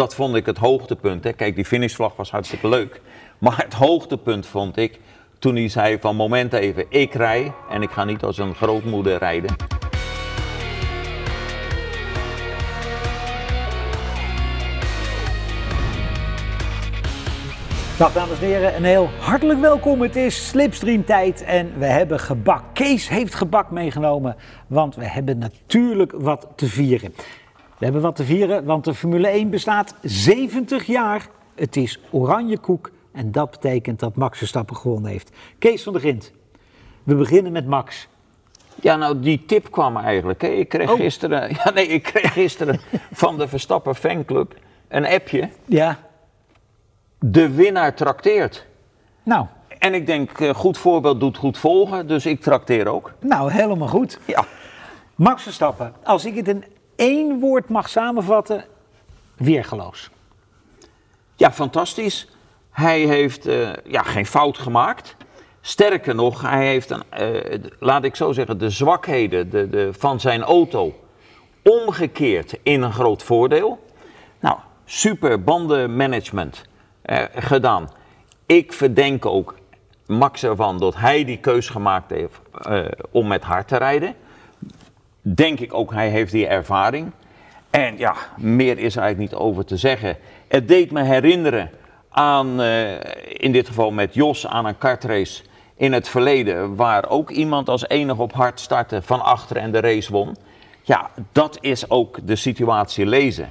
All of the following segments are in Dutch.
dat vond ik het hoogtepunt. Hè. Kijk, die finishvlag was hartstikke leuk. Maar het hoogtepunt vond ik toen hij zei van moment even, ik rij en ik ga niet als een grootmoeder rijden. Dag dames en heren, een heel hartelijk welkom. Het is Slipstream tijd en we hebben gebak. Kees heeft gebak meegenomen, want we hebben natuurlijk wat te vieren. We hebben wat te vieren, want de Formule 1 bestaat 70 jaar. Het is oranje koek en dat betekent dat Max Verstappen gewonnen heeft. Kees van der Gint, we beginnen met Max. Ja, nou, die tip kwam eigenlijk. Hè. Ik, kreeg Oh. gisteren, ja, nee, ik kreeg gisteren van de Verstappen fanclub een appje. Ja, De winnaar trakteert. nou, En ik denk, eh, goed voorbeeld doet goed volgen, dus ik trakteer ook. nou helemaal goed. Ja. Max Verstappen, als ik het in één woord mag samenvatten, weergeloos. Ja, fantastisch. Hij heeft eh, ja, geen fout gemaakt. Sterker nog, hij heeft, een, eh, laat ik zo zeggen, de zwakheden de, de, van zijn auto omgekeerd in een groot voordeel. Nou, super bandenmanagement eh, gedaan. Ik verdenk ook Max ervan dat hij die keus gemaakt heeft om met hard te rijden. Denk ik ook, hij heeft die ervaring. En ja, meer is er eigenlijk niet over te zeggen. Het deed me herinneren aan, eh, in dit geval met Jos, aan een kartrace in het verleden. Waar ook iemand als enige op hard startte van achter en de race won. Ja, dat is ook de situatie lezen.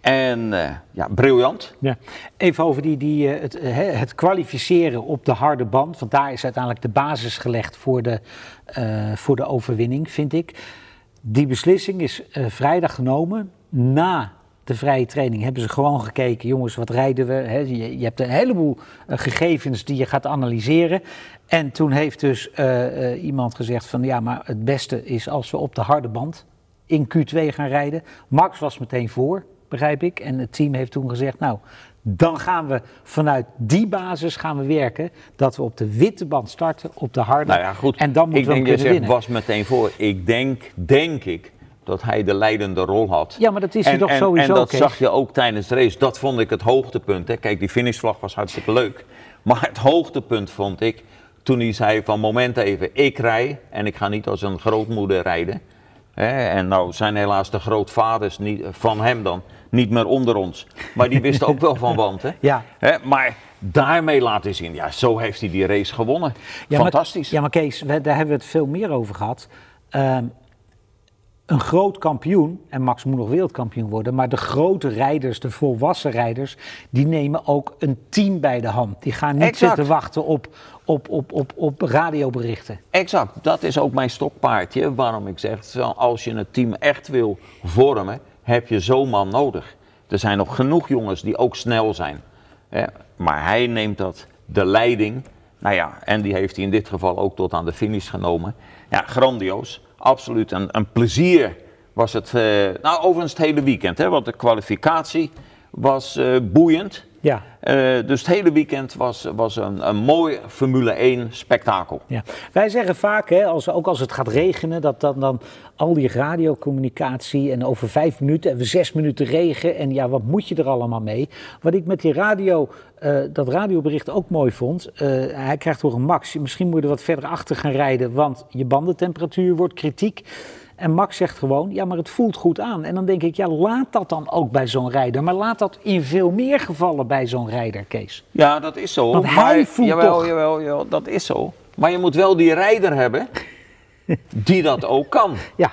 En eh, ja, briljant. Ja. Even over die, die, eh, het, het kwalificeren op de harde band. Want daar is uiteindelijk de basis gelegd voor de, voor de overwinning, vind ik. Die beslissing is eh, vrijdag genomen. Na de vrije training hebben ze gewoon gekeken. Jongens, wat rijden we? Je, je hebt een heleboel eh, gegevens die je gaat analyseren. En toen heeft dus eh, iemand gezegd van... ja, maar het beste is als we op de harde band in Q2 gaan rijden. Max was meteen voor, begrijp ik. En het team heeft toen gezegd, nou, dan gaan we vanuit die basis gaan we werken. Dat we op de witte band starten, op de harde. Nou ja, goed. En dan moeten ik we denk, je kunnen zegt winnen. was meteen voor. Ik denk, denk ik, dat hij de leidende rol had. Ja, maar dat is hij en, toch en, sowieso, En dat Kees? zag je ook tijdens de race. Dat vond ik het hoogtepunt. Hè. Kijk, die finishvlag was hartstikke leuk. Maar het hoogtepunt vond ik toen hij zei van moment even, ik rij en ik ga niet als een grootmoeder rijden. Hè, en nou zijn helaas de grootvaders niet, van hem dan niet meer onder ons. Maar die wisten ook wel van want. Hè. Ja. Hè, maar daarmee laten zien, ja, zo heeft hij die race gewonnen. Ja, Fantastisch. Maar, ja, maar Kees, we- daar hebben we het veel meer over gehad. Ehm, een groot kampioen, en Max moet nog wereldkampioen worden, maar de grote rijders, de volwassen rijders, die nemen ook een team bij de hand. Die gaan niet Exact. zitten wachten op, op, op, op, op radioberichten. Exact, dat is ook mijn stokpaardje. Waarom ik zeg, als je een team echt wil vormen, heb je zo'n man nodig. Er zijn nog genoeg jongens die ook snel zijn. Hè, maar hij neemt dat, de leiding. Nou ja, en die heeft hij in dit geval ook tot aan de finish genomen. Ja, grandioos. Absoluut een, een plezier was het. eh, nou, overigens het hele weekend. Hè, want de kwalificatie was eh, boeiend. Ja. Eh, dus het hele weekend was, was een, een mooi Formule 1 spektakel. Ja. Wij zeggen vaak, hè, als, ook als het gaat regenen, dat dan, dan al die radiocommunicatie en over vijf minuten hebben we zes minuten regen en ja, wat moet je er allemaal mee? Wat ik met die radio, eh, dat radiobericht ook mooi vond, eh, hij krijgt toch een max. Misschien moet je er wat verder achter gaan rijden, want je bandentemperatuur wordt kritiek. En Max zegt gewoon, ja, maar het voelt goed aan. En dan denk ik, ja, laat dat dan ook bij zo'n rijder. Maar laat dat in veel meer gevallen bij zo'n rijder, Kees. Ja, dat is zo. Want maar, hij voelt jawel, toch- Jawel, jawel, dat is zo. Maar je moet wel die rijder hebben die dat ook kan. Ja,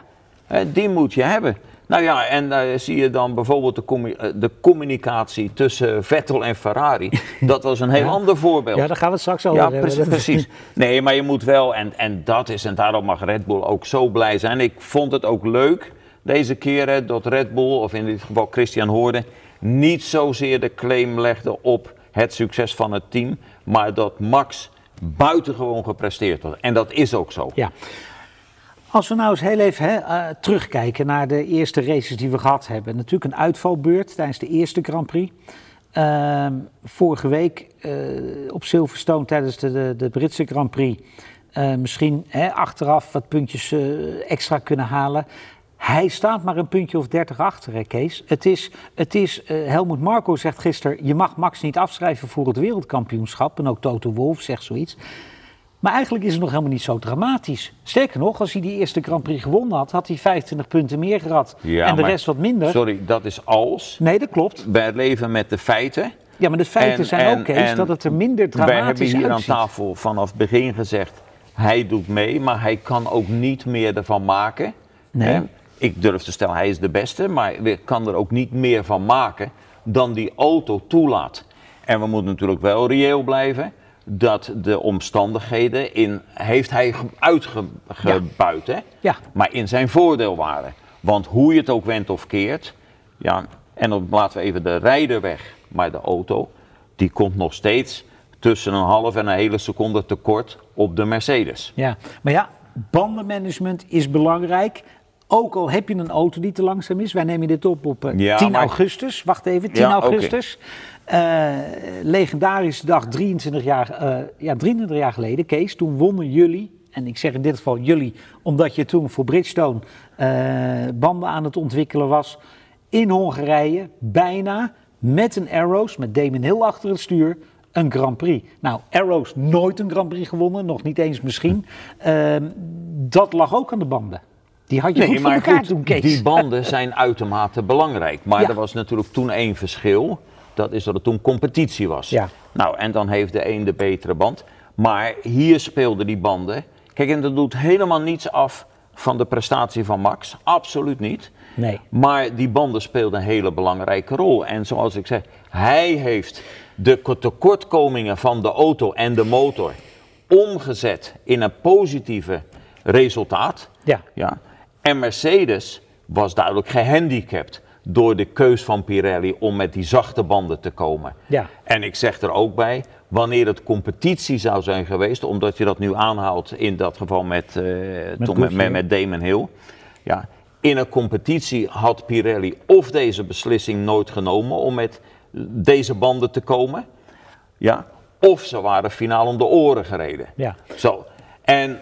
die moet je hebben. Nou ja, en daar zie je dan bijvoorbeeld de, commu- eh, de communicatie tussen Vettel en Ferrari. Dat was een heel ander voorbeeld. ja daar gaan we het straks over Ja, hebben. precies, precies. Nee, maar je moet wel, en, en dat is, en daarom mag Red Bull ook zo blij zijn. Ik vond het ook leuk deze keer hè, dat Red Bull, of in dit geval Christian Hoorde, niet zozeer de claim legde op het succes van het team, maar dat Max buitengewoon gepresteerd had. En dat is ook zo. Ja. Als we nou eens heel even hè, eh, terugkijken naar de eerste races die we gehad hebben. Natuurlijk een uitvalbeurt tijdens de eerste Grand Prix. Ehm, vorige week eh, op Silverstone tijdens de, de, Britse Grand Prix. eh, misschien hè, achteraf wat puntjes extra kunnen halen. Hij staat maar een puntje of 30 achter, Kees. Het is, het is uh, Helmoet Marco zegt gisteren, je mag Max niet afschrijven voor het wereldkampioenschap. En ook Toto Wolf zegt zoiets. Maar eigenlijk is het nog helemaal niet zo dramatisch. Sterker nog, als hij die eerste Grand Prix gewonnen had, had hij 25 punten meer gehad. Ja, en de maar- rest wat minder. Sorry, dat is als. Nee, dat klopt. Wij leven met de feiten. Ja, maar de feiten En- zijn en- ook, en dat het er minder Wij hebben dramatisch hier aan tafel vanaf het begin gezegd, hij doet mee, maar hij kan ook niet meer ervan maken. Nee. Hè? Ik durf te stellen, hij is de beste, maar kan er ook niet meer van maken dan die auto toelaat. En we moeten natuurlijk wel reëel blijven dat de omstandigheden in, heeft hij ge- uitgebuit, hè? Ja. maar in zijn voordeel waren. Want hoe je het ook went of keert, ja, en dan laten we even de rijder weg, maar de auto, die komt nog steeds tussen een half en een hele seconde tekort op de Mercedes. Ja, maar ja, bandenmanagement is belangrijk. Ook al heb je een auto die te langzaam is. Wij nemen dit op op eh, Ja, 10 maar- augustus. Wacht even, 10 Ja, augustus. Eh, legendarische dag, 23 jaar, eh, ja, 23 jaar geleden. Kees, toen wonnen jullie. En ik zeg in dit geval jullie, omdat je toen voor Bridgestone eh, banden aan het ontwikkelen was. In Hongarije, bijna met een Arrows, met Damon Hill achter het stuur, een Grand Prix. Nou, Arrows nooit een Grand Prix gewonnen, nog niet eens misschien. Ehm, dat lag ook aan de banden. Die had je goed voor elkaar toen, Kees. die banden zijn uitermate belangrijk. Maar Ja. er was natuurlijk toen één verschil. Dat is dat het toen competitie was. Ja. Nou, en dan heeft de een de betere band. Maar hier speelden die banden. Kijk, en dat doet helemaal niets af van de prestatie van Max. Absoluut niet. Nee. Maar die banden speelden een hele belangrijke rol. En zoals ik zeg, hij heeft de ko- tekortkomingen van de auto en de motor omgezet in een positieve resultaat. Ja. Ja. En Mercedes was duidelijk gehandicapt door de keus van Pirelli om met die zachte banden te komen. Ja. En ik zeg er ook bij, wanneer het competitie zou zijn geweest, omdat je dat nu aanhaalt in dat geval met, eh, met, met Damon Hill. Ja, in een competitie had Pirelli of deze beslissing nooit genomen om met deze banden te komen. Ja, of ze waren finaal om de oren gereden. Ja. Zo. En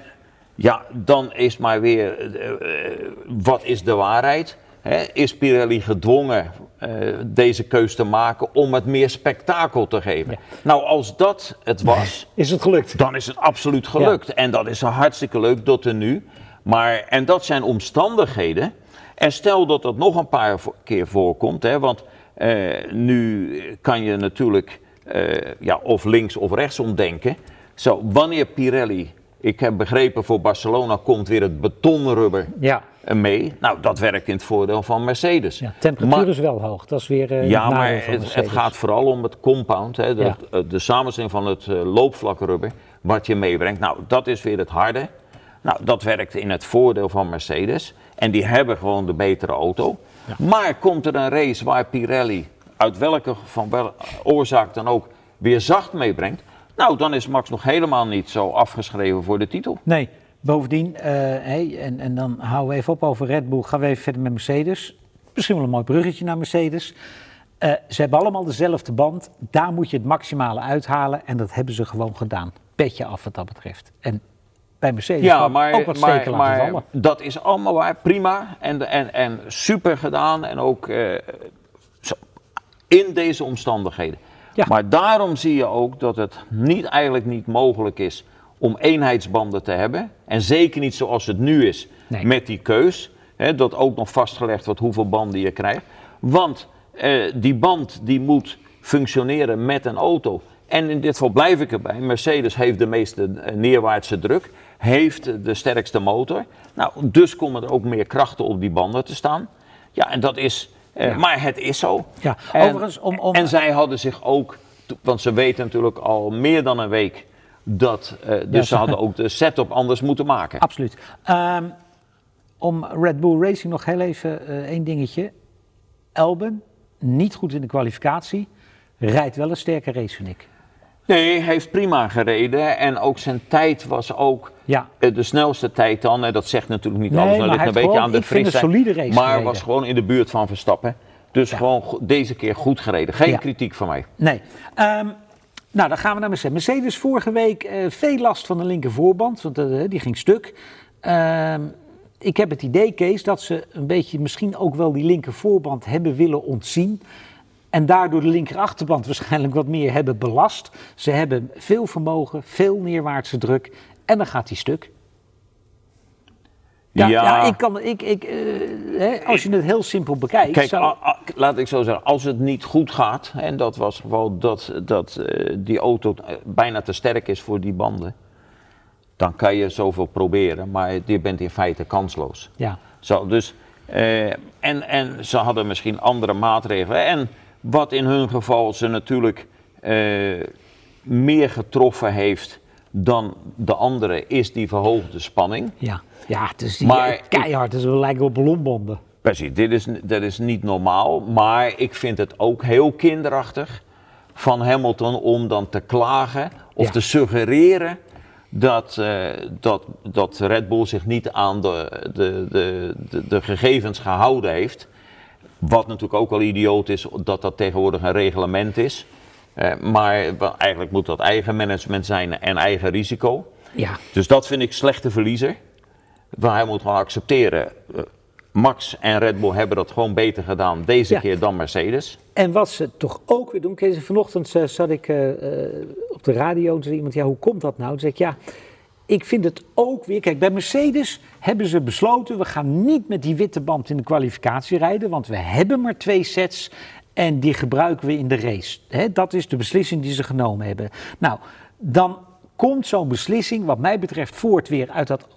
ja, dan is maar weer, eh, eh, wat is de waarheid? Hè, is Pirelli gedwongen eh, deze keus te maken om het meer spektakel te geven? Ja. Nou, als dat het was, Is het gelukt? dan is het absoluut gelukt. En dat is hartstikke leuk tot en nu. Maar, en dat zijn omstandigheden. En stel dat dat nog een paar keer voorkomt, hè, want nu kan je natuurlijk ja, of links of rechtsom denken. Zo, wanneer Pirelli, ik heb begrepen voor Barcelona komt weer het betonrubber Ja. mee. Nou, dat werkt in het voordeel van Mercedes. ja. Temperatuur Maar- is wel hoog. Dat is weer eh ja, het maar het, gaat vooral om het compound, hè, de, Ja. eh, de samenstelling van het eh, loopvlakrubber, wat je meebrengt. Nou, dat is weer het harde. Nou, dat werkt in het voordeel van Mercedes. En die hebben gewoon de betere auto. Maar komt er een race waar Pirelli, uit welke van wel, oorzaak dan ook, weer zacht meebrengt. Nou, dan is Max nog helemaal niet zo afgeschreven voor de titel. Nee, bovendien, eh, hey, en, en dan houden we even op over Red Bull. Gaan we even verder met Mercedes. Misschien wel een mooi bruggetje naar Mercedes. Eh, ze hebben allemaal dezelfde band. Daar moet je het maximale uithalen. En dat hebben ze gewoon gedaan. Petje af wat dat betreft. En bij Mercedes Ja, maar, ook wat steken maar, laten maar vallen. dat is allemaal waar, prima en, en, en super gedaan en ook eh, in deze omstandigheden. Ja. Maar daarom zie je ook dat het niet, eigenlijk niet mogelijk is om eenheidsbanden te hebben. En zeker niet zoals het nu is Nee. met die keus. Hè, dat ook nog vastgelegd wordt hoeveel banden je krijgt. Want eh, die band die moet functioneren met een auto. En in dit geval blijf ik erbij. Mercedes heeft de meeste eh, neerwaartse druk. Heeft de sterkste motor. Nou, dus komen er ook meer krachten op die banden te staan. Ja, en dat is... Ja. Maar het is zo. Ja, En- overigens, om- om- en zij hadden zich ook... Want ze weten natuurlijk al meer dan een week... Dat, eh, dus Ja, ze hadden ook de setup anders moeten maken. Absoluut. Ehm, om Red Bull Racing nog heel even eh, één dingetje. Elben, niet goed in de kwalificatie. Rijdt wel een sterke race, vind ik. Nee, hij heeft prima gereden. En ook zijn tijd was ook Ja. eh, de snelste tijd dan. En dat zegt natuurlijk niet Nee, alles. maar ligt een beetje gewoon- aan de frisheid. solide race Maar gereden. was gewoon in de buurt van Verstappen. Dus gewoon deze keer goed gereden. Geen Ja. kritiek van mij. Nee. Ehm, nou, dan gaan we naar Mercedes. Mercedes vorige week eh, veel last van de linker voorband, want eh, die ging stuk. Ehm, ik heb het idee, Kees, dat ze een beetje misschien ook wel die linker voorband hebben willen ontzien. En daardoor de linker achterband waarschijnlijk wat meer hebben belast. Ze hebben veel vermogen, veel neerwaartse druk. En dan gaat die stuk. Ja, ja. ik kan, ik, ik, eh, hè, als je het heel simpel bekijkt. Kijk, zou- a- a- laat ik zo zeggen, als het niet goed gaat, en dat was gewoon dat, dat eh, die auto eh, bijna te sterk is voor die banden, dan kan je zoveel proberen, maar je bent in feite kansloos. ja. Zo, dus, eh, en, en ze hadden misschien andere maatregelen. En wat in hun geval ze natuurlijk eh, meer getroffen heeft dan de andere, is die verhoogde spanning. Ja, ja het is die, Maar keihard. Het is wel lijken op ballonbonden. Precies, dit is, dat is niet normaal. Maar ik vind het ook heel kinderachtig van Hamilton om dan te klagen of Ja. te suggereren dat, eh, dat, dat Red Bull zich niet aan de, de, de, de, de gegevens gehouden heeft. Wat natuurlijk ook wel idioot is dat dat tegenwoordig een reglement is. Eh, maar eigenlijk moet dat eigen management zijn en eigen risico. Ja, Dus dat vind ik slechte verliezer. Maar hij moet gewoon accepteren. eh, Max en Red Bull hebben dat gewoon beter gedaan deze Ja. keer dan Mercedes. En wat ze toch ook weer doen, Kees, vanochtend eh, zat ik op de radio en zei iemand, ja, hoe komt dat nou? Toen zei ik, ja, ik vind het ook weer, kijk, bij Mercedes hebben ze besloten, we gaan niet met die witte band in de kwalificatie rijden, want we hebben maar twee sets en die gebruiken we in de race. Dat is de beslissing die ze genomen hebben. Nou, dan komt zo'n beslissing, wat mij betreft, voort weer uit dat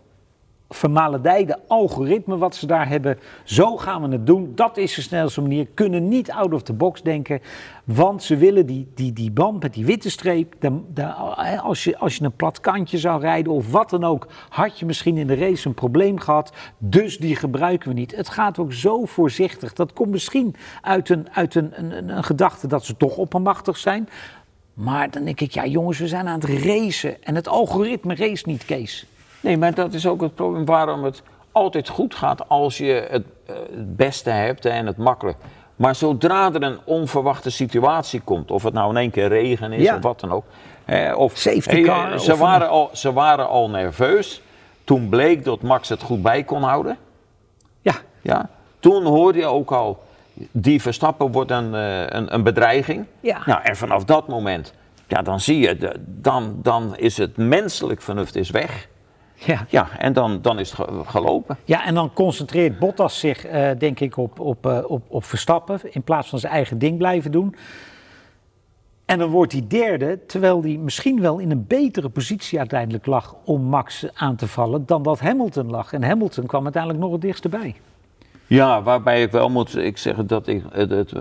vermaledijde algoritme wat ze daar hebben. Zo gaan we het doen. Dat is de snelste manier. Kunnen niet out of the box denken. Want ze willen die, die, die band met die witte streep. de- als, je, als je een plat kantje zou rijden of wat dan ook. Had je misschien in de race een probleem gehad. Dus die gebruiken we niet. Het gaat ook zo voorzichtig. Dat komt misschien uit een, uit een, een, een, een gedachte dat ze toch oppermachtig zijn. Maar dan denk ik, ja jongens, we zijn aan het racen. En het algoritme race niet, Kees. Nee, maar dat is ook het probleem waarom het altijd goed gaat als je het, eh, het beste hebt en het makkelijk. Maar zodra er een onverwachte situatie komt, of het nou in één keer regen is Ja. of wat dan ook. of, Safety car Ze, of waren al, ze waren al nerveus. Toen bleek dat Max het goed bij kon houden. Ja, Ja? Toen hoorde je ook al, die Verstappen wordt een, eh, een, een bedreiging. Ja. Nou, en vanaf dat moment, ja, dan zie je, dan, dan is het menselijk vernuft is weg. Ja. Ja, en dan, dan is het ge- gelopen. Ja, en dan concentreert Bottas zich, eh, denk ik, op, op, eh, op, op Verstappen. In plaats van zijn eigen ding blijven doen. En dan wordt hij derde, terwijl hij misschien wel in een betere positie uiteindelijk lag om Max aan te vallen dan dat Hamilton lag. En Hamilton kwam uiteindelijk nog het dichtst bij. Ja, waarbij ik wel moet ik zeggen dat ik het,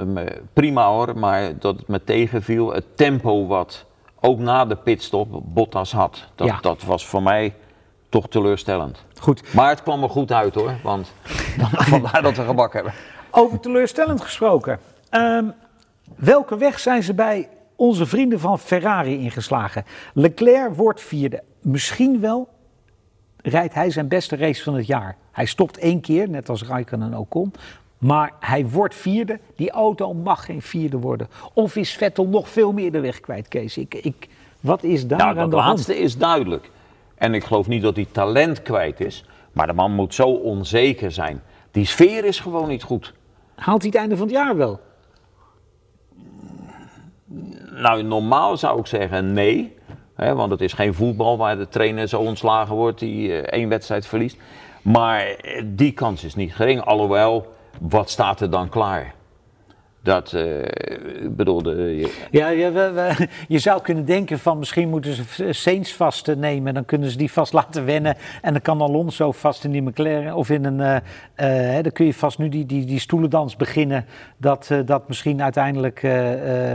prima hoor, maar dat het me tegenviel. Het tempo wat ook na de pitstop Bottas had, dat, Ja. dat was voor mij toch teleurstellend. Goed, Maar het kwam er goed uit hoor, want vandaar dat we gebak hebben. over teleurstellend gesproken. Ehm, welke weg zijn ze bij onze vrienden van Ferrari ingeslagen? Leclerc wordt vierde. Misschien wel rijdt hij zijn beste race van het jaar. Hij stopt één keer, net als Raikkonen en Ocon. Maar hij wordt vierde. Die auto mag geen vierde worden. Of is Vettel nog veel meer de weg kwijt, Kees? Ik, ik, wat is daar Nou, aan de hand? laatste is duidelijk. En ik geloof niet dat hij talent kwijt is, maar de man moet zo onzeker zijn. Die sfeer is gewoon niet goed. Haalt hij het einde van het jaar wel? Nou, normaal zou ik zeggen nee. Hè, want het is geen voetbal waar de trainer zo ontslagen wordt die eh, één wedstrijd verliest. Maar eh, die kans is niet gering. Alhoewel, wat staat er dan klaar? Dat, eh, ik bedoel, de, je- Ja, we- we- je zou kunnen denken van misschien moeten ze Saints vast nemen. Dan kunnen ze die vast laten wennen. En dan kan Alonso vast in die McLaren of in een... eh, eh, hè, dan kun je vast nu die, die, die stoelendans beginnen. Dat, dat misschien uiteindelijk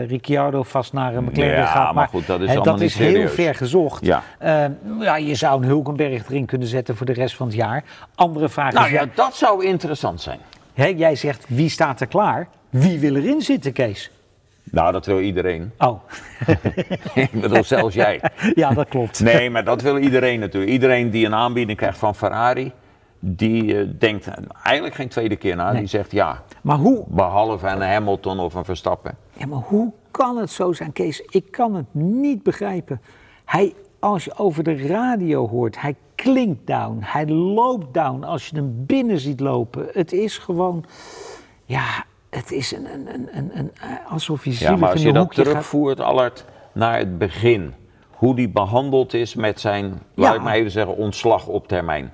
Ricciardo vast naar een McLaren Ja, gaat. maar goed, dat is allemaal dat niet is heel ver gezocht. Ja. Ja, je zou een Hulkenberg erin kunnen zetten voor de rest van het jaar. Andere vraag nou is... ja, dat zou interessant zijn. hè, jij zegt wie staat er klaar? Wie wil erin zitten, Kees? Nou, dat wil iedereen. Oh, ik bedoel, zelfs jij. ja, dat klopt. Nee, maar dat wil iedereen natuurlijk. Iedereen die een aanbieding krijgt van Ferrari, die eh, denkt eigenlijk geen tweede keer na. Nee. Die zegt ja, Maar hoe, behalve een Hamilton of een Verstappen. Ja, maar hoe kan het zo zijn, Kees? Ik kan het niet begrijpen. Hij, als je over de radio hoort, hij klinkt down, hij loopt down als je hem binnen ziet lopen. Het is gewoon, ja, het is een, een, een, een, een alsof je Ja, maar als je dat gaat. terugvoert, Allard, naar het begin. Hoe die behandeld is met zijn, Ja. laat ik maar even zeggen, ontslag op termijn.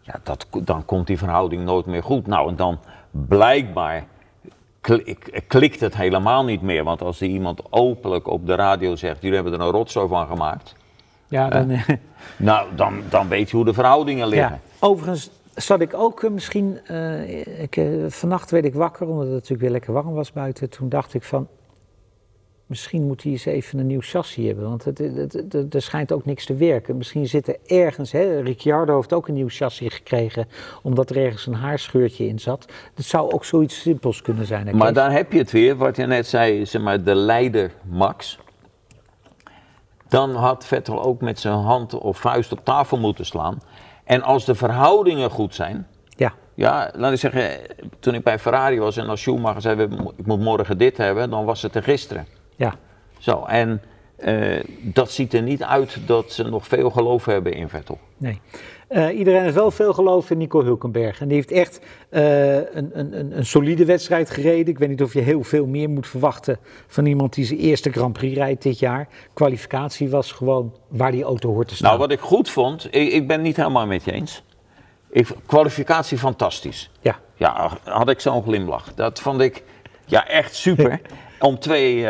Ja, dat, dan komt die verhouding nooit meer goed. Nou, en dan blijkbaar kli- klikt het helemaal niet meer. Want als die iemand openlijk op de radio zegt, jullie hebben er een rotzooi van gemaakt. Ja, dan, eh, Nou, dan, dan weet je hoe de verhoudingen liggen. Ja, overigens zat ik ook eh, misschien, eh, ik, eh, vannacht werd ik wakker omdat het natuurlijk weer lekker warm was buiten. Toen dacht ik van, misschien moet hij eens even een nieuw chassis hebben, want het, het, het- het- er schijnt ook niks te werken. Misschien zit er ergens, hè, Ricciardo heeft ook een nieuw chassis gekregen, omdat er ergens een haarscheurtje in zat. Het zou ook zoiets simpels kunnen zijn. hè, Maar daar heb je het weer, wat je net zei, zeg maar, de leider Max. Dan had Vettel ook met zijn hand of vuist op tafel moeten slaan. En als de verhoudingen goed zijn, Ja, ja, laat ik zeggen, toen ik bij Ferrari was en als Schumacher zei, ik moet morgen dit hebben, dan was het er gisteren. ja. Zo, en eh, dat ziet er niet uit dat ze nog veel geloof hebben in Vettel. Nee. Eh, iedereen heeft wel veel geloof in Nico Hulkenberg. En die heeft echt eh, een, een, een, solide wedstrijd gereden. Ik weet niet of je heel veel meer moet verwachten van iemand die zijn eerste Grand Prix rijdt dit jaar. Kwalificatie was gewoon waar die auto hoort te staan. Nou, wat ik goed vond, ik, ik ben niet helemaal met je eens. Ik, kwalificatie fantastisch. Ja, Ja, had ik zo'n glimlach. Dat vond ik ja, echt super. Om twee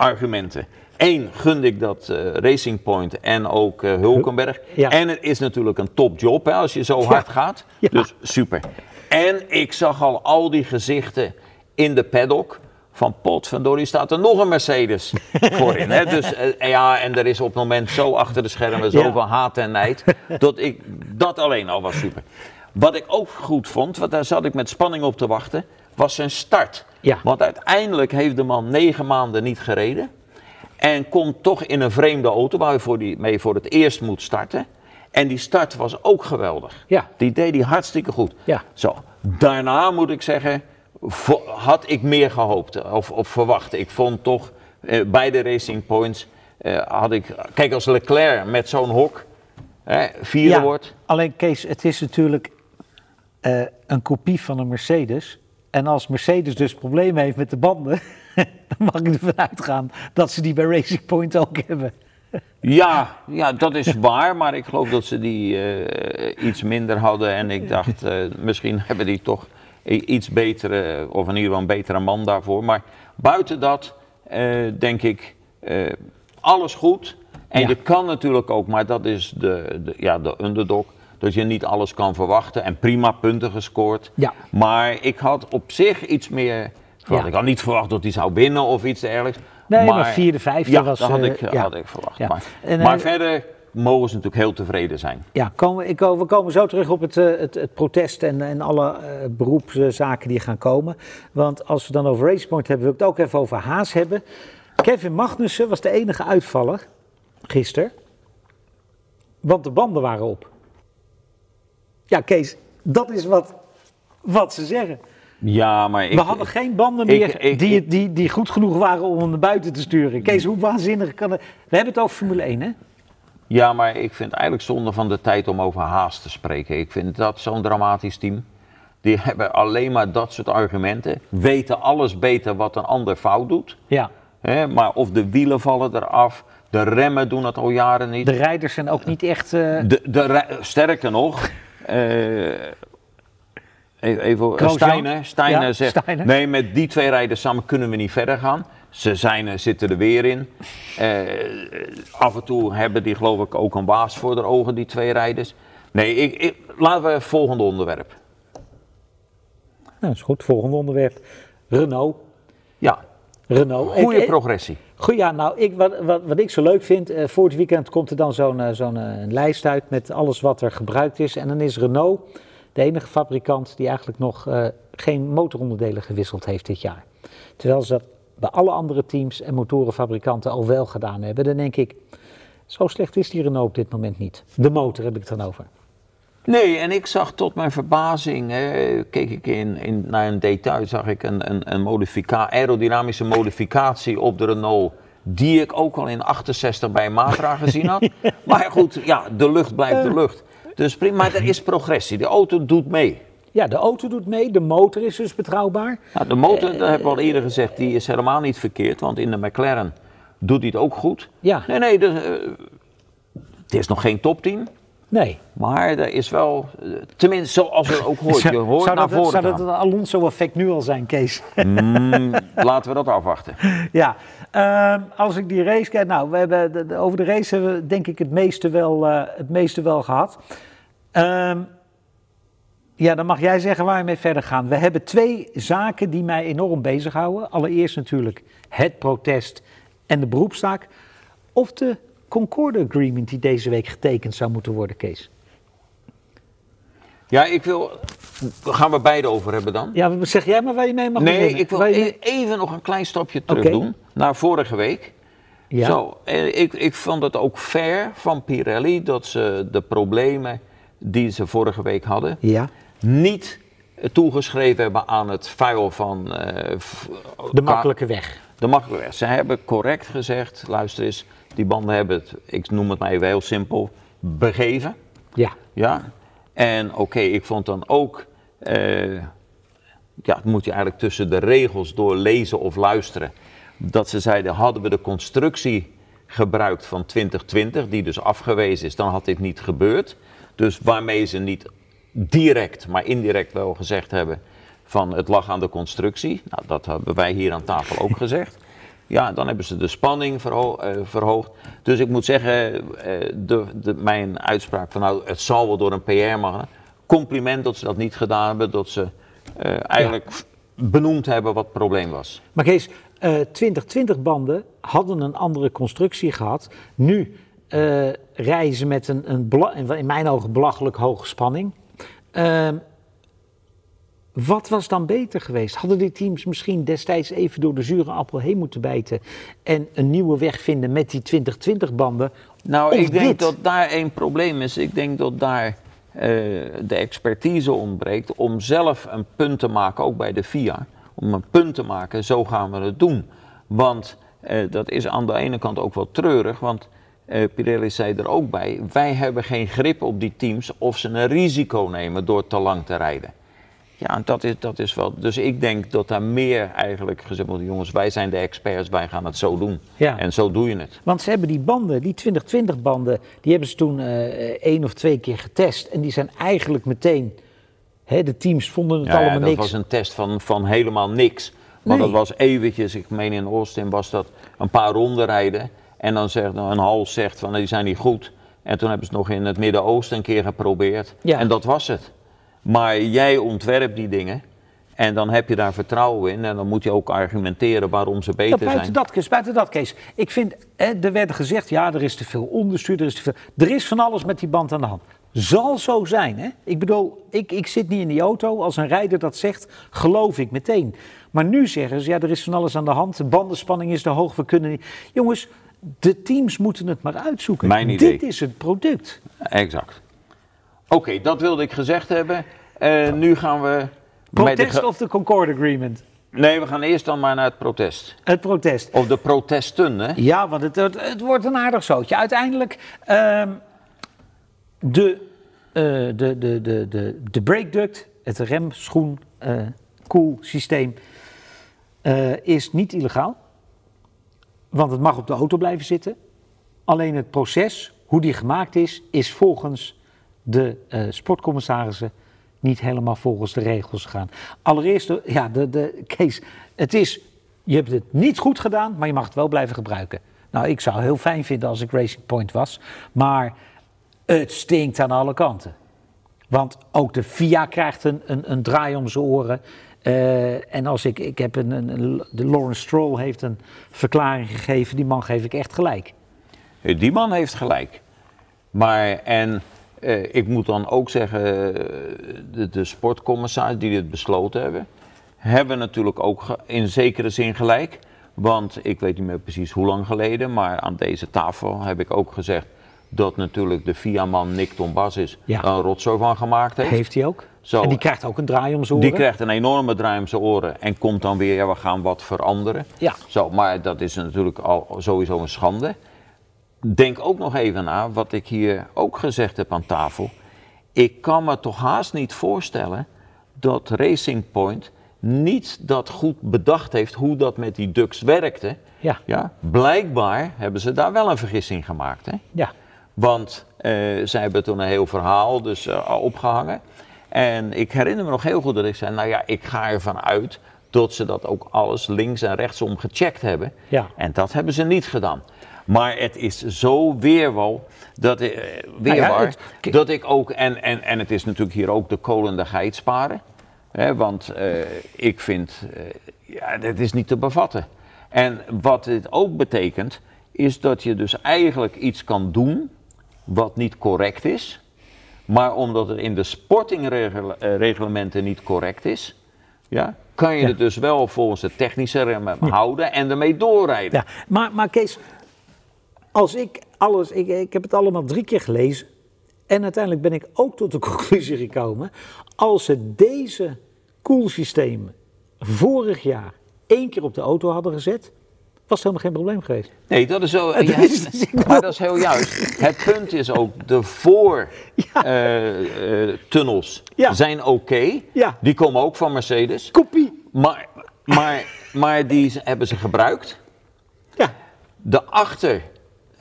argumenten. Eén, gunde ik dat eh, Racing Point en ook eh, Hulkenberg. Ja. En het is natuurlijk een topjob hè, als je zo hard gaat. Ja. Dus super. En ik zag al al die gezichten in de paddock. Van potverdorie staat er nog een Mercedes voorin. Hè? Dus eh, ja, en er is op het moment zo achter de schermen zoveel haat en nijd. Dat, ik, dat alleen al was super. Wat ik ook goed vond, want daar zat ik met spanning op te wachten, was zijn start. Ja. Want uiteindelijk heeft de man negen maanden niet gereden. En komt toch in een vreemde auto waar hij voor die, mee voor het eerst moet starten. En die start was ook geweldig. Ja. Die deed hij hartstikke goed. Ja. Zo, daarna moet ik zeggen, had ik meer gehoopt of, of verwacht. Ik vond toch eh, bij de Racing Points eh, had ik. Kijk, als Leclerc met zo'n hok vierde ja. wordt. alleen Kees, het is natuurlijk eh, een kopie van een Mercedes. En als Mercedes dus problemen heeft met de banden, dan mag ik ervan uitgaan dat ze die bij Racing Point ook hebben. Ja, ja, dat is waar, maar ik geloof dat ze die eh, iets minder hadden. En ik dacht, eh, misschien hebben die toch iets betere, of in ieder geval een betere man daarvoor. Maar buiten dat, eh, denk ik, alles goed. En Ja. je kan natuurlijk ook, maar dat is de, de, ja, de underdog, dat je niet alles kan verwachten. En prima punten gescoord. Ja. Maar ik had op zich iets meer verwacht. Ja. Ik had niet verwacht dat hij zou winnen of iets dergelijks. Nee, maar vierde, vijfde ja, was, dat had eh, ik, ja. had ik verwacht. Ja. Maar, En, maar eh, verder mogen ze natuurlijk heel tevreden zijn. Ja, komen, ik, we komen zo terug op het, eh, het, het protest en, en alle eh, beroepszaken die gaan komen. Want als we dan over RacePoint hebben, wil ik het ook even over Haas hebben. Kevin Magnussen was de enige uitvaller gisteren. Want de banden waren op. Ja, Kees, dat is wat, wat ze zeggen. Ja, maar ik, we hadden geen banden meer ik- die, die, die goed genoeg waren om hem naar buiten te sturen. Kees, hoe waanzinnig kan het... We hebben het over Formule 1, hè? ja, maar ik vind eigenlijk zonde van de tijd om over Haas te spreken. Ik vind dat zo'n dramatisch team. Die hebben alleen maar dat soort argumenten. Weten alles beter wat een ander fout doet. Ja. Maar of de wielen vallen eraf, de remmen doen het al jaren niet. De rijders zijn ook niet echt... eh, De, de, sterker nog, even, even Grosjean? Steiner, Steiner Ja, zegt, Steiner. nee, met die twee rijders samen kunnen we niet verder gaan. Ze zijn, er- zitten er weer in. Eh, af en toe hebben die geloof ik ook een waas voor de ogen, die twee rijders. Nee, ik, ik, laten we het volgende onderwerp. Nou, is goed. Volgende onderwerp. Renault. Ja, Renault. goede ik- progressie. Goed, ja, nou, ik, wat, wat, wat ik zo leuk vind, eh, voor het weekend komt er dan zo'n eh, eh, lijst uit met alles wat er gebruikt is. En dan is Renault de enige fabrikant die eigenlijk nog geen motoronderdelen gewisseld heeft dit jaar. Terwijl ze dat bij alle andere teams en motorenfabrikanten al wel gedaan hebben. Dan denk ik, zo slecht is die Renault op dit moment niet. De motor heb ik het dan over. Nee, en ik zag tot mijn verbazing, eh, keek ik in, in, naar een detail, zag ik een, een, een modifica aerodynamische modificatie op de Renault Die ik ook al in 68 bij Matra gezien had. Maar goed, ja, de lucht blijft de lucht. Dus prima, maar er is progressie. De auto doet mee. Ja, de auto doet mee, de motor is dus betrouwbaar. Nou, de motor, dat hebben we al eerder gezegd, die is helemaal niet verkeerd. Want in de McLaren doet hij het ook goed. Ja. Nee, nee, de, eh, het is nog geen top 10. Nee. Maar er is wel, tenminste zoals je ook hoort, je hoort zou naar dat, voren zou dat het Alonso-effect nu al zijn, Kees? Mm, laten we dat afwachten. ja, ehm, als ik die race kijk, nou, we hebben de- de- over de race hebben we denk ik het meeste wel, eh, het meeste wel gehad. Ehm, ja, dan mag jij zeggen waar we mee verder gaan. We hebben twee zaken die mij enorm bezighouden. Allereerst natuurlijk het protest en de beroepstaak. Of de Concorde Agreement die deze week getekend zou moeten worden, Kees. Ja, ik wil, gaan we beide over hebben dan? Ja, zeg jij maar waar je mee mag Nee, beginnen. ik wil je e- even nog een klein stapje terug doen naar vorige week. Ja. Zo, eh, ik, ik vond het ook fair van Pirelli dat ze de problemen die ze vorige week hadden, Ja, niet toegeschreven hebben aan het vuil van eh, de makkelijke weg. de makkelijke weg. Ze hebben correct gezegd, luister eens, die banden hebben het, ik noem het maar even heel simpel, begeven. Ja, Ja, en oké, ik vond dan ook, eh, ja, het moet je eigenlijk tussen de regels door lezen of luisteren, dat ze zeiden, hadden we de constructie gebruikt van 2020, die dus afgewezen is, dan had dit niet gebeurd. Dus waarmee ze niet direct, maar indirect wel gezegd hebben van het lag aan de constructie. Nou, dat hebben wij hier aan tafel ook gezegd. Ja, dan hebben ze de spanning verho- eh, verhoogd. Dus ik moet zeggen, eh, de, de, mijn uitspraak van nou, het zal wel door een PR-man. Compliment dat ze dat niet gedaan hebben, dat ze eh, eigenlijk benoemd hebben wat het probleem was. maar Kees, eh 2020 banden hadden een andere constructie gehad. Nu rijden ze met een, een in mijn ogen belachelijk hoge spanning. Ehm, wat was dan beter geweest? Hadden die teams misschien destijds even door de zure appel heen moeten bijten en een nieuwe weg vinden met die 2020 banden? Nou, Of ik denk dit? dat daar één probleem is. Ik denk dat daar eh, de expertise ontbreekt om zelf een punt te maken, ook bij de FIA. Om een punt te maken, zo gaan we het doen. Want eh, dat is aan de ene kant ook wel treurig, want eh, Pirelli zei er ook bij, wij hebben geen grip op die teams of ze een risico nemen door te lang te rijden. Ja, en dat is, dat is wel. Dus ik denk dat daar meer eigenlijk gezegd wordt: jongens, wij zijn de experts, wij gaan het zo doen. Ja. En zo doe je het. Want ze hebben die banden, die 2020 banden, die hebben ze toen eh één of twee keer getest. En die zijn eigenlijk meteen, hè, de teams vonden het Ja, ja, allemaal dat niks. was een test van, van helemaal niks. Maar Nee. dat was eventjes, ik meen in Austin was dat een paar ronden rijden. En dan zegt een hals zegt van die zijn niet goed. En toen hebben ze het nog in het Midden-Oosten een keer geprobeerd. Ja. En dat was het. Maar jij ontwerpt die dingen. En dan heb je daar vertrouwen in. En dan moet je ook argumenteren waarom ze Ja, beter buiten zijn. dat, Kees, buiten dat, Kees. Ik vind, hè, er werd gezegd, ja, er is te veel onderstuur, er is te veel... Er is van alles met die band aan de hand. Zal zo zijn, hè? Ik bedoel, ik, ik zit niet in die auto. Als een rijder dat zegt, geloof ik meteen. Maar nu zeggen ze, ja, er is van alles aan de hand. De bandenspanning is te hoog, we kunnen niet... Jongens, de teams moeten het maar uitzoeken. Mijn idee. Dit is het product. Exact. Oké, dat wilde ik gezegd hebben. Eh, nu gaan we... de Protest of de Concord Agreement? Nee, we gaan eerst dan maar naar het protest. Het protest. Of de protesten, hè? Ja, want het, het, het wordt een aardig zootje. Uiteindelijk, ehm, de, eh, de, de, de, de, de brake duct, het remschoen eh koelsysteem, is niet illegaal. Want het mag op de auto blijven zitten. Alleen het proces, hoe die gemaakt is, is volgens de eh, sportcommissarissen niet helemaal volgens de regels gegaan. Allereerst, ja, de, de, Kees, het is, je hebt het niet goed gedaan, maar je mag het wel blijven gebruiken. Nou, ik zou heel fijn vinden als ik Racing Point was, maar het stinkt aan alle kanten. Want ook de FIA krijgt een, een, draai om zijn oren. Eh, en als ik, ik heb een, de Lawrence Stroll heeft een verklaring gegeven, die man geef ik echt gelijk. Die man heeft gelijk. Maar, en eh, ik moet dan ook zeggen, eh, de, de sportcommissaris die dit besloten hebben, hebben natuurlijk ook in zekere zin gelijk. Want ik weet niet meer precies hoe lang geleden, maar aan deze tafel heb ik ook gezegd, dat natuurlijk de FIA-man Nick Tombas is Ja. een rotzooi van gemaakt heeft. Heeft hij ook. Zo. En die krijgt ook een draai om zijn Die oren. krijgt een enorme draai om zijn oren en komt dan weer, ja, we gaan wat veranderen. Ja. Zo, maar dat is natuurlijk al sowieso een schande. Denk ook nog even na wat ik hier ook gezegd heb aan tafel. Ik kan me toch haast niet voorstellen dat Racing Point niet dat goed bedacht heeft hoe dat met die ducks werkte. Ja. Ja, blijkbaar hebben ze daar wel een vergissing gemaakt. Hè? Ja. Want eh, zij hebben toen een heel verhaal dus, eh, opgehangen. En ik herinner me nog heel goed dat ik zei, nou ja, ik ga ervan uit dat ze dat ook alles links en rechtsom gecheckt hebben. Ja. En dat hebben ze niet gedaan. Maar het is zo weerwal dat, eh, weerwaar, Nou het- dat ik ook, en, en, en het is natuurlijk hier ook de kolen de geit sparen. Hè, want eh, ik vind, eh, ja, dit is niet te bevatten. En wat dit ook betekent, is dat je dus eigenlijk iets kan doen wat niet correct is. Maar omdat het in de sportingreglementen niet correct is, ja, kan je Ja. het dus wel volgens de technische remmen houden en ermee doorrijden. Ja, maar, maar Kees, als ik alles, ik, ik heb het allemaal drie keer gelezen. En uiteindelijk ben ik ook tot de conclusie gekomen. Als ze deze koelsystemen vorig jaar één keer op de auto hadden gezet, was het helemaal geen probleem geweest. Nee, dat is zo. Ja, dus maar dat is heel juist. Het punt is ook, de Ja. voortunnels Ja. zijn oké. Ja. Die komen ook van Mercedes. Kopie. Maar, maar, maar die hebben ze gebruikt. Ja, De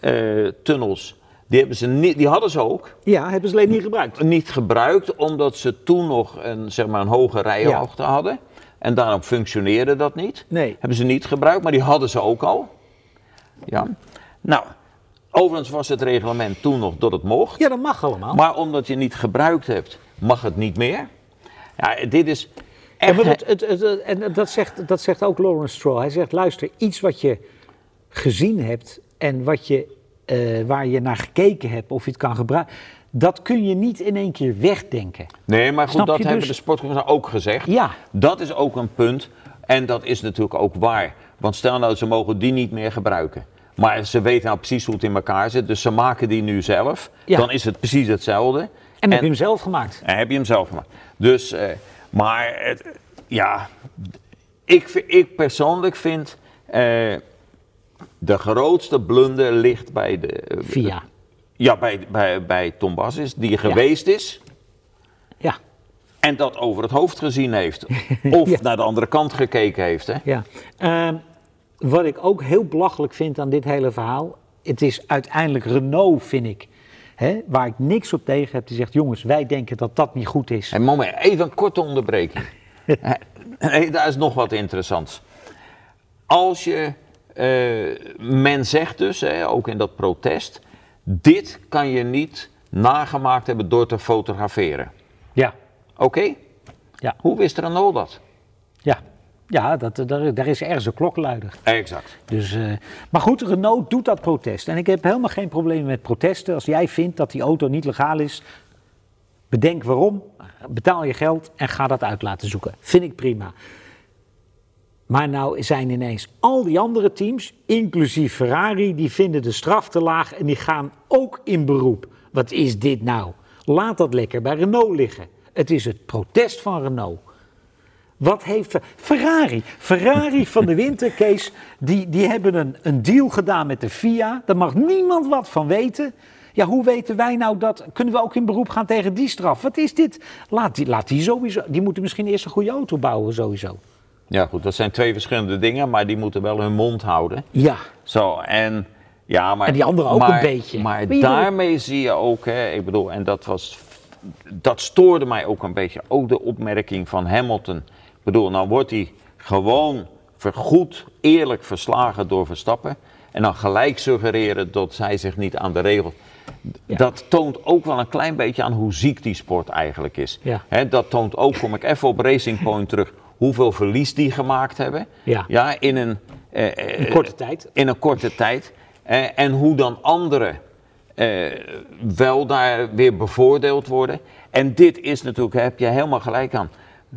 achtertunnels, die, hebben ze niet, die hadden ze ook. ja hebben ze alleen niet gebruikt. Niet gebruikt, omdat ze toen nog een, zeg maar een hoge rijhoogte hadden. En daarom functioneerde dat niet. Nee. Hebben ze niet gebruikt, maar die hadden ze ook al. Ja. Nou, overigens was het reglement toen nog dat het mocht. Ja, dat mag allemaal. Maar omdat je niet gebruikt hebt, mag het niet meer. Ja, dit is echt... het, het, en dat zegt, dat zegt ook Lawrence Stroll. Hij zegt, luister, iets wat je gezien hebt en wat je, eh, waar je naar gekeken hebt of je het kan gebruiken, dat kun je niet in één keer wegdenken. Nee, maar goed, Snap dat hebben dus? de sportcommissar ook gezegd. Ja. Dat is ook een punt. En dat is natuurlijk ook waar. Want stel nou, ze mogen die niet meer gebruiken. Maar ze weten nou precies hoe het in elkaar zit. Dus ze maken die nu zelf. Ja. Dan is het precies hetzelfde. En heb je hem zelf gemaakt. En heb je hem zelf gemaakt. Dus, eh, maar het, ja, ik, ik persoonlijk vind eh, de grootste blunder ligt bij de... eh, Via. Ja, bij, bij, bij Tom Bassis, die geweest is Ja, en dat over het hoofd gezien heeft. Of Ja. naar de andere kant gekeken heeft. Hè? ja. Ehm, wat ik ook heel belachelijk vind aan dit hele verhaal, het is uiteindelijk Renault, vind ik, hè, waar ik niks op tegen heb, die zegt, jongens, wij denken dat dat niet goed is. En moment, even een korte onderbreking. Daar is nog wat interessants. Als je, eh, men zegt dus, hè, ook in dat protest, dit kan je niet nagemaakt hebben door te fotograferen. Ja, Oké? ja, Hoe wist Renault dat? ja. Ja, dat, daar, daar is ergens een klokluider. Exact. Dus, eh, maar goed, Renault doet dat protest. En ik heb helemaal geen probleem met protesten. Als jij vindt dat die auto niet legaal is, bedenk waarom, betaal je geld en ga dat uit laten zoeken. Vind ik prima. Maar nou zijn ineens al die andere teams, inclusief Ferrari, die vinden de straf te laag en die gaan ook in beroep. Wat is dit nou? Laat dat lekker bij Renault liggen. Het is het protest van Renault. Wat heeft Fer- Ferrari? Ferrari van de winter, Kees, die, die hebben een, een deal gedaan met de FIA. Daar mag niemand wat van weten. Ja, hoe weten wij nou dat? Kunnen we ook in beroep gaan tegen die straf? Wat is dit? Laat die, laat die sowieso. Die moeten misschien eerst een goede auto bouwen, sowieso. Ja, goed, dat zijn twee verschillende dingen, maar die moeten wel hun mond houden. Ja, Zo, en ja, maar. En die anderen ook maar- een beetje. Maar daarmee zie je ook, hè, ik bedoel, en dat was. Dat stoorde mij ook een beetje. Ook de opmerking van Hamilton. Ik bedoel, nou wordt hij gewoon vergoed, eerlijk verslagen door Verstappen. En dan gelijk suggereren dat zij zich niet aan de regels. Ja. Dat toont ook wel een klein beetje aan hoe ziek die sport eigenlijk is. Ja. Hè, dat toont ook, kom ik even op Racing Point terug, hoeveel verlies die gemaakt hebben. Ja. in een, eh, eh, korte tijd. in een korte tijd. Eh, en hoe dan anderen wel daar weer bevoordeeld worden. En dit is natuurlijk, daar heb je helemaal gelijk aan.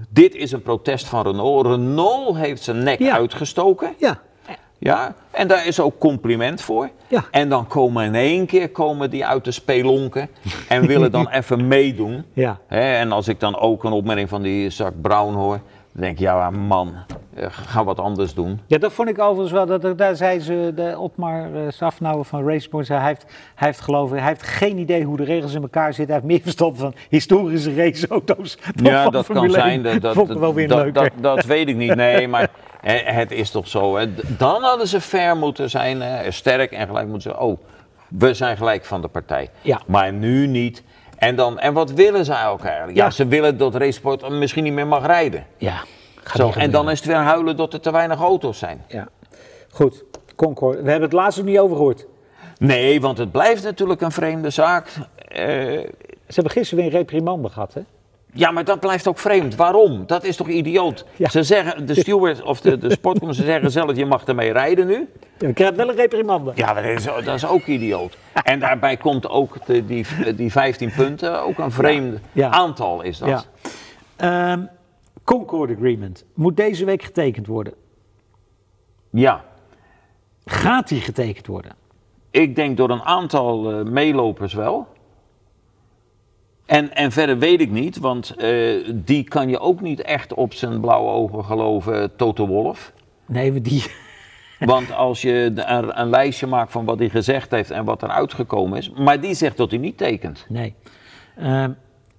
Dit is een protest van Renault. Renault heeft zijn nek Ja. uitgestoken. Ja, Ja, En daar is ook compliment voor. Ja. En dan komen in één keer komen die uit de spelonken en willen dan even meedoen. Ja. En als ik dan ook een opmerking van die Zak Brown hoor, dan denk ik, ja man, eh, ga wat anders doen. Ja, dat vond ik overigens wel. Dat, dat- daar zei ze, de Otmar uh, Safnauer van Raceboard, hij heeft, hij heeft geloof ik, hij heeft geen idee hoe de regels in elkaar zitten. Hij heeft meer verstand van historische raceauto's dan Ja, van dat kan Formule 1. zijn. Dat, dat, ik wel weer dat, leuk. dat, dat weet ik niet. Nee, maar het is toch zo. Hè. Dan hadden ze fair moeten zijn, hè, sterk en gelijk moeten ze. Oh, we zijn gelijk van de partij. Ja. Maar nu niet. En, dan, en wat willen zij ook eigenlijk? Ja, Ja. ze willen dat Racesport misschien niet meer mag rijden. ja, gaat Zo, niet en dan is het weer huilen dat er te weinig auto's zijn. Ja. Goed, Concord. We hebben het laatst nog niet over gehoord. Nee, want het blijft natuurlijk een vreemde zaak. Eh, Ze hebben gisteren weer een reprimande gehad, hè? Ja, maar dat blijft ook vreemd. Waarom? Dat is toch idioot? Ja. Ze zeggen, de steward of de, de sportcommissie, ze zeggen zelf, je mag ermee rijden nu. Ja, we krijgen wel een reprimande. Ja, dat is, dat is ook idioot. En daarbij komt ook de, die, die 15 punten, ook een vreemd Ja. aantal is dat. Ja. Ehm, Concord Agreement moet deze week getekend worden. Ja. Gaat die getekend worden? Ik denk door een aantal eh, meelopers wel. En, en verder weet ik niet, want eh, die kan je ook niet echt op zijn blauwe ogen geloven, Toto Wolff. Nee, we die. Want als je een, een lijstje maakt van wat hij gezegd heeft en wat er uitgekomen is, maar die zegt dat hij niet tekent. Nee. Ehm,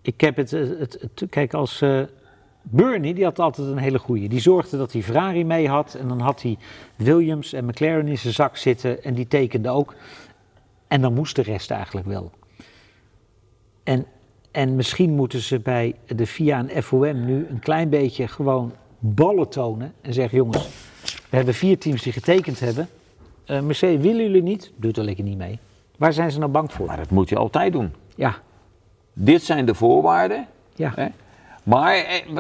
ik heb het, het, het- het- Kijk, als. eh Bernie, die had altijd een hele goeie. Die zorgde dat hij Ferrari mee had. En dan had hij Williams en McLaren in zijn zak zitten. En die tekende ook. En dan moest de rest eigenlijk wel. En, en misschien moeten ze bij de FIA en FOM nu een klein beetje gewoon ballen tonen. En zeggen: jongens, we hebben vier teams die getekend hebben. Eh Mercedes, willen jullie niet? Doet er lekker niet mee. Waar zijn ze nou bang voor? Maar dat moet je altijd doen. Ja, Dit zijn de voorwaarden. ja. Hè? Maar eh,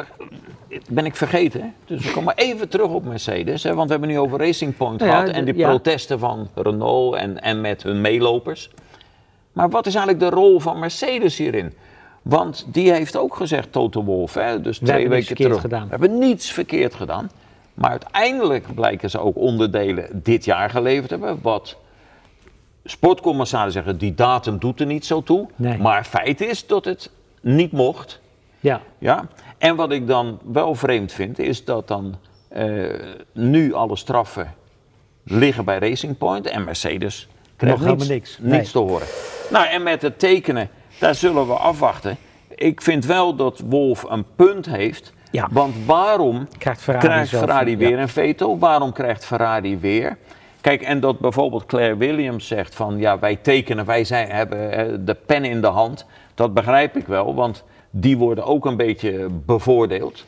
ben ik vergeten, dus we komen even terug op Mercedes. Hè? Want we hebben nu over Racing Point ja, gehad en die ja. protesten van Renault en, en met hun meelopers. Maar wat is eigenlijk de rol van Mercedes hierin? Want die heeft ook gezegd, Toto Wolff, hè? dus twee weken terug. gedaan. We hebben niets verkeerd gedaan. Maar uiteindelijk blijken ze ook onderdelen dit jaar geleverd te hebben. Wat sportcommissarissen zeggen, die datum doet er niet zo toe. Nee. Maar feit is dat het niet mocht. ja. Ja? En wat ik dan wel vreemd vind, is dat dan eh, nu alle straffen liggen bij Racing Point en Mercedes krijgt niets, niks. niets te horen. Nou, en met het tekenen, daar zullen we afwachten. Ik vind wel dat Wolf een punt heeft. Ja. Want waarom Krijgt Ferrari krijgt zelf, Ferrari ja. weer een veto? Waarom krijgt Ferrari weer? Kijk, en dat bijvoorbeeld Claire Williams zegt van ja, wij tekenen, wij zijn, hebben eh, de pen in de hand. Dat begrijp ik wel, want die worden ook een beetje bevoordeeld.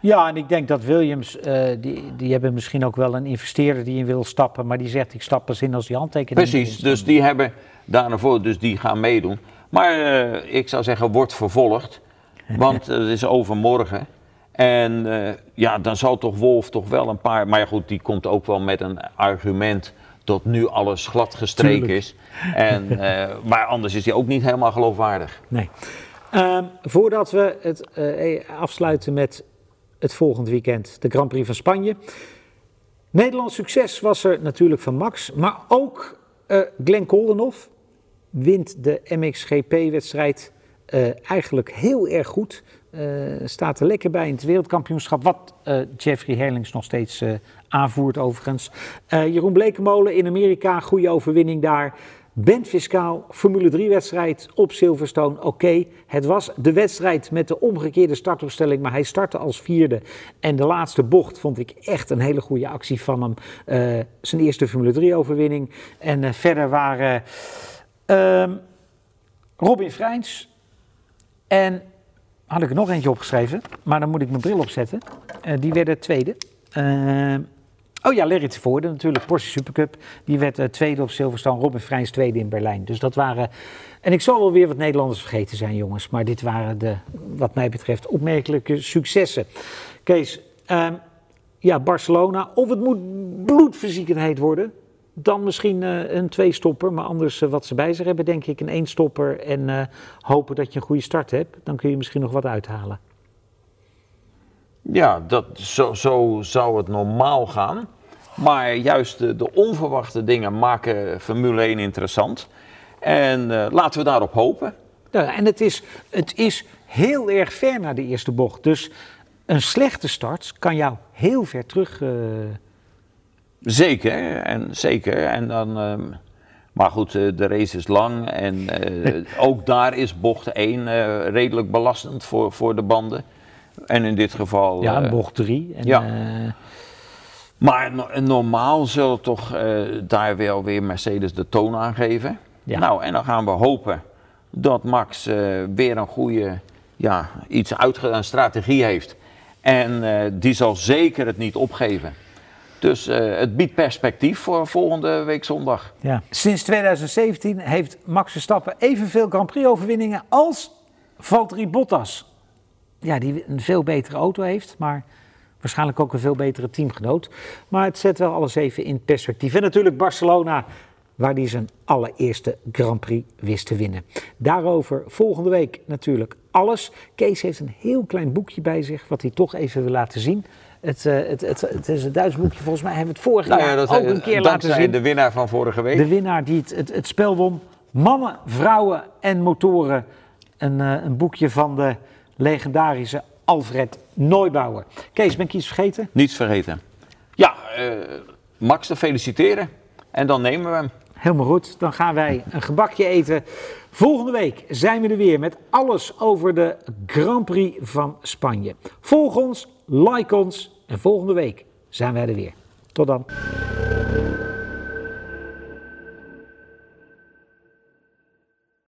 Ja, en ik denk dat Williams, eh, die, die hebben misschien ook wel een investeerder die in wil stappen, maar die zegt ik stap pas in als die handtekening Precies, dus die hebben daarvoor, dus die gaan meedoen. Maar eh, ik zou zeggen, wordt vervolgd, want het is overmorgen. En eh, ja, dan zal toch Wolf toch wel een paar, maar goed, die komt ook wel met een argument dat nu alles glad gestreken Tuurlijk. is. En, eh, maar anders is hij ook niet helemaal geloofwaardig. Nee. Ehm, voordat we het eh, afsluiten met het volgend weekend, de Grand Prix van Spanje. Nederlands succes was er natuurlijk van Max, maar ook eh Glenn Koldenhoff wint de MXGP-wedstrijd eh, eigenlijk heel erg goed. Eh, staat er lekker bij in het wereldkampioenschap, wat eh, Jeffrey Herlings nog steeds aanvoert overigens. Jeroen Blekemolen in Amerika, goede overwinning daar. Ben Fiscaal, Formule 3-wedstrijd op Silverstone. Oké, het was de wedstrijd met de omgekeerde startopstelling, maar hij startte als vierde. En de laatste bocht vond ik echt een hele goede actie van hem. Zijn eerste Formule 3-overwinning. En verder waren ehm, Robin Freins en had ik er nog eentje opgeschreven, maar dan moet ik mijn bril opzetten. Eh, die werden tweede. Ehm, oh ja, Larry Tevoorde natuurlijk, Porsche Supercup. Die werd eh, tweede op Silverstone, Robin Freins tweede in Berlijn. Dus dat waren... En ik zal wel weer wat Nederlanders vergeten zijn, jongens. Maar dit waren de, wat mij betreft, opmerkelijke successen. Kees, ehm, ja, Barcelona. Of het moet bloedverziekendheid worden. Dan misschien eh, een twee-stopper, maar anders eh, wat ze bij zich hebben, denk ik, een één-stopper. En eh, hopen dat je een goede start hebt. Dan kun je misschien nog wat uithalen. Ja, dat, zo, zo zou het normaal gaan. Maar juist de, de onverwachte dingen maken Formule 1 interessant. En laten we daarop hopen. Ja, en het is, het is heel erg ver naar de eerste bocht. Dus een slechte start kan jou heel ver terug. Zeker, en zeker. En dan, ehm, maar goed, eh, de race is lang en eh, ook daar is bocht 1 eh, redelijk belastend voor, voor de banden. En in dit geval. ja, bocht 3. En, ja. maar no- normaal zullen toch daar wel weer Mercedes de toon aangeven. Ja. Nou, en dan gaan we hopen dat Max weer een goede, ja, iets uitge een strategie heeft. En die zal zeker het niet opgeven. Dus eh, het biedt perspectief voor volgende week zondag. ja. Sinds 2017 heeft Max Verstappen evenveel Grand Prix-overwinningen als Valtteri Bottas. Ja, die een veel betere auto heeft, maar waarschijnlijk ook een veel betere teamgenoot. Maar het zet wel alles even in perspectief. En natuurlijk Barcelona, waar hij zijn allereerste Grand Prix wist te winnen. Daarover volgende week natuurlijk alles. Kees heeft een heel klein boekje bij zich, wat hij toch even wil laten zien. Het, eh, het, het, het is een Duits boekje, volgens mij hebben we het vorig jaar ook een keer laten dankzij zien. de winnaar van vorige week. De winnaar die het, het, het spel won. Mannen, vrouwen en motoren. Een, eh, een boekje van de legendarische Alfred Neubauer. Kees, ben ik iets vergeten? Niets vergeten. Ja, eh, Max te feliciteren. En dan nemen we hem. Helemaal goed. Dan gaan wij een gebakje eten. Volgende week zijn we er weer met alles over de Grand Prix van Spanje. Volg ons, like ons en volgende week zijn wij er weer. Tot dan.